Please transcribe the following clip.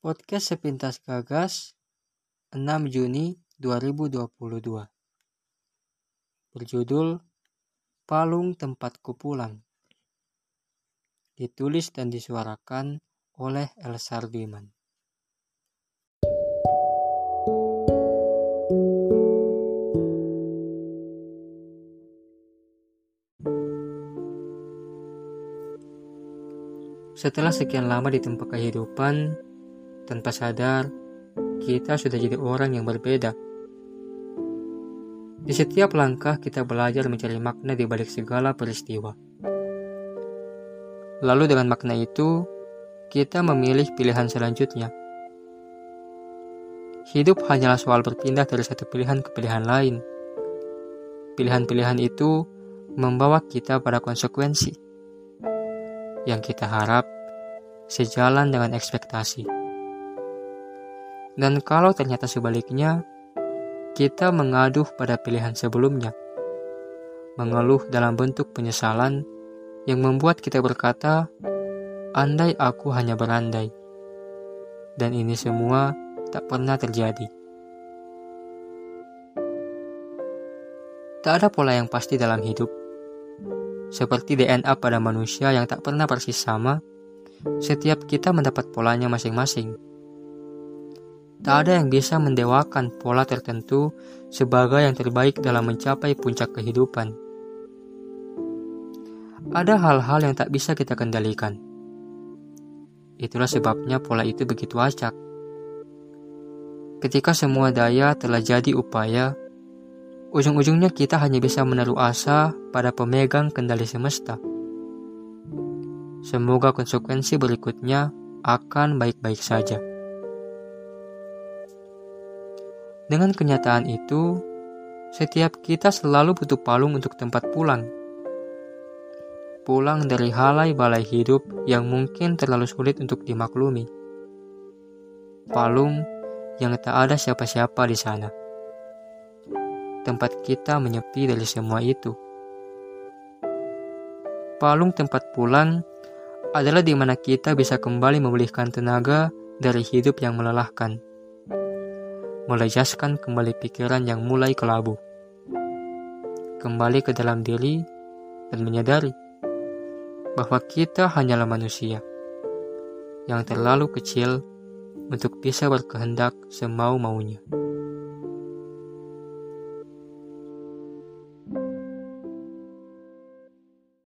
Podcast Sepintas Gagas 6 Juni 2022 Berjudul Palung Tempatku Pulang Ditulis dan disuarakan oleh Elsar Diman Setelah sekian lama di tempat kehidupan, tanpa sadar, kita sudah jadi orang yang berbeda. Di setiap langkah kita belajar mencari makna di balik segala peristiwa. Lalu dengan makna itu, kita memilih pilihan selanjutnya. Hidup hanyalah soal berpindah dari satu pilihan ke pilihan lain. Pilihan-pilihan itu membawa kita pada konsekuensi yang kita harap sejalan dengan ekspektasi. Dan kalau ternyata sebaliknya, kita mengaduh pada pilihan sebelumnya, mengeluh dalam bentuk penyesalan yang membuat kita berkata, "Andai aku hanya berandai," dan ini semua tak pernah terjadi. Tak ada pola yang pasti dalam hidup, seperti DNA pada manusia yang tak pernah persis sama. Setiap kita mendapat polanya masing-masing Tak ada yang bisa mendewakan pola tertentu sebagai yang terbaik dalam mencapai puncak kehidupan. Ada hal-hal yang tak bisa kita kendalikan. Itulah sebabnya pola itu begitu acak. Ketika semua daya telah jadi upaya, ujung-ujungnya kita hanya bisa menaruh asa pada pemegang kendali semesta. Semoga konsekuensi berikutnya akan baik-baik saja. Dengan kenyataan itu, setiap kita selalu butuh palung untuk tempat pulang. Pulang dari halai balai hidup yang mungkin terlalu sulit untuk dimaklumi. Palung yang tak ada siapa-siapa di sana. Tempat kita menyepi dari semua itu. Palung tempat pulang adalah di mana kita bisa kembali memulihkan tenaga dari hidup yang melelahkan melejaskan kembali pikiran yang mulai kelabu. Kembali ke dalam diri dan menyadari bahwa kita hanyalah manusia yang terlalu kecil untuk bisa berkehendak semau-maunya.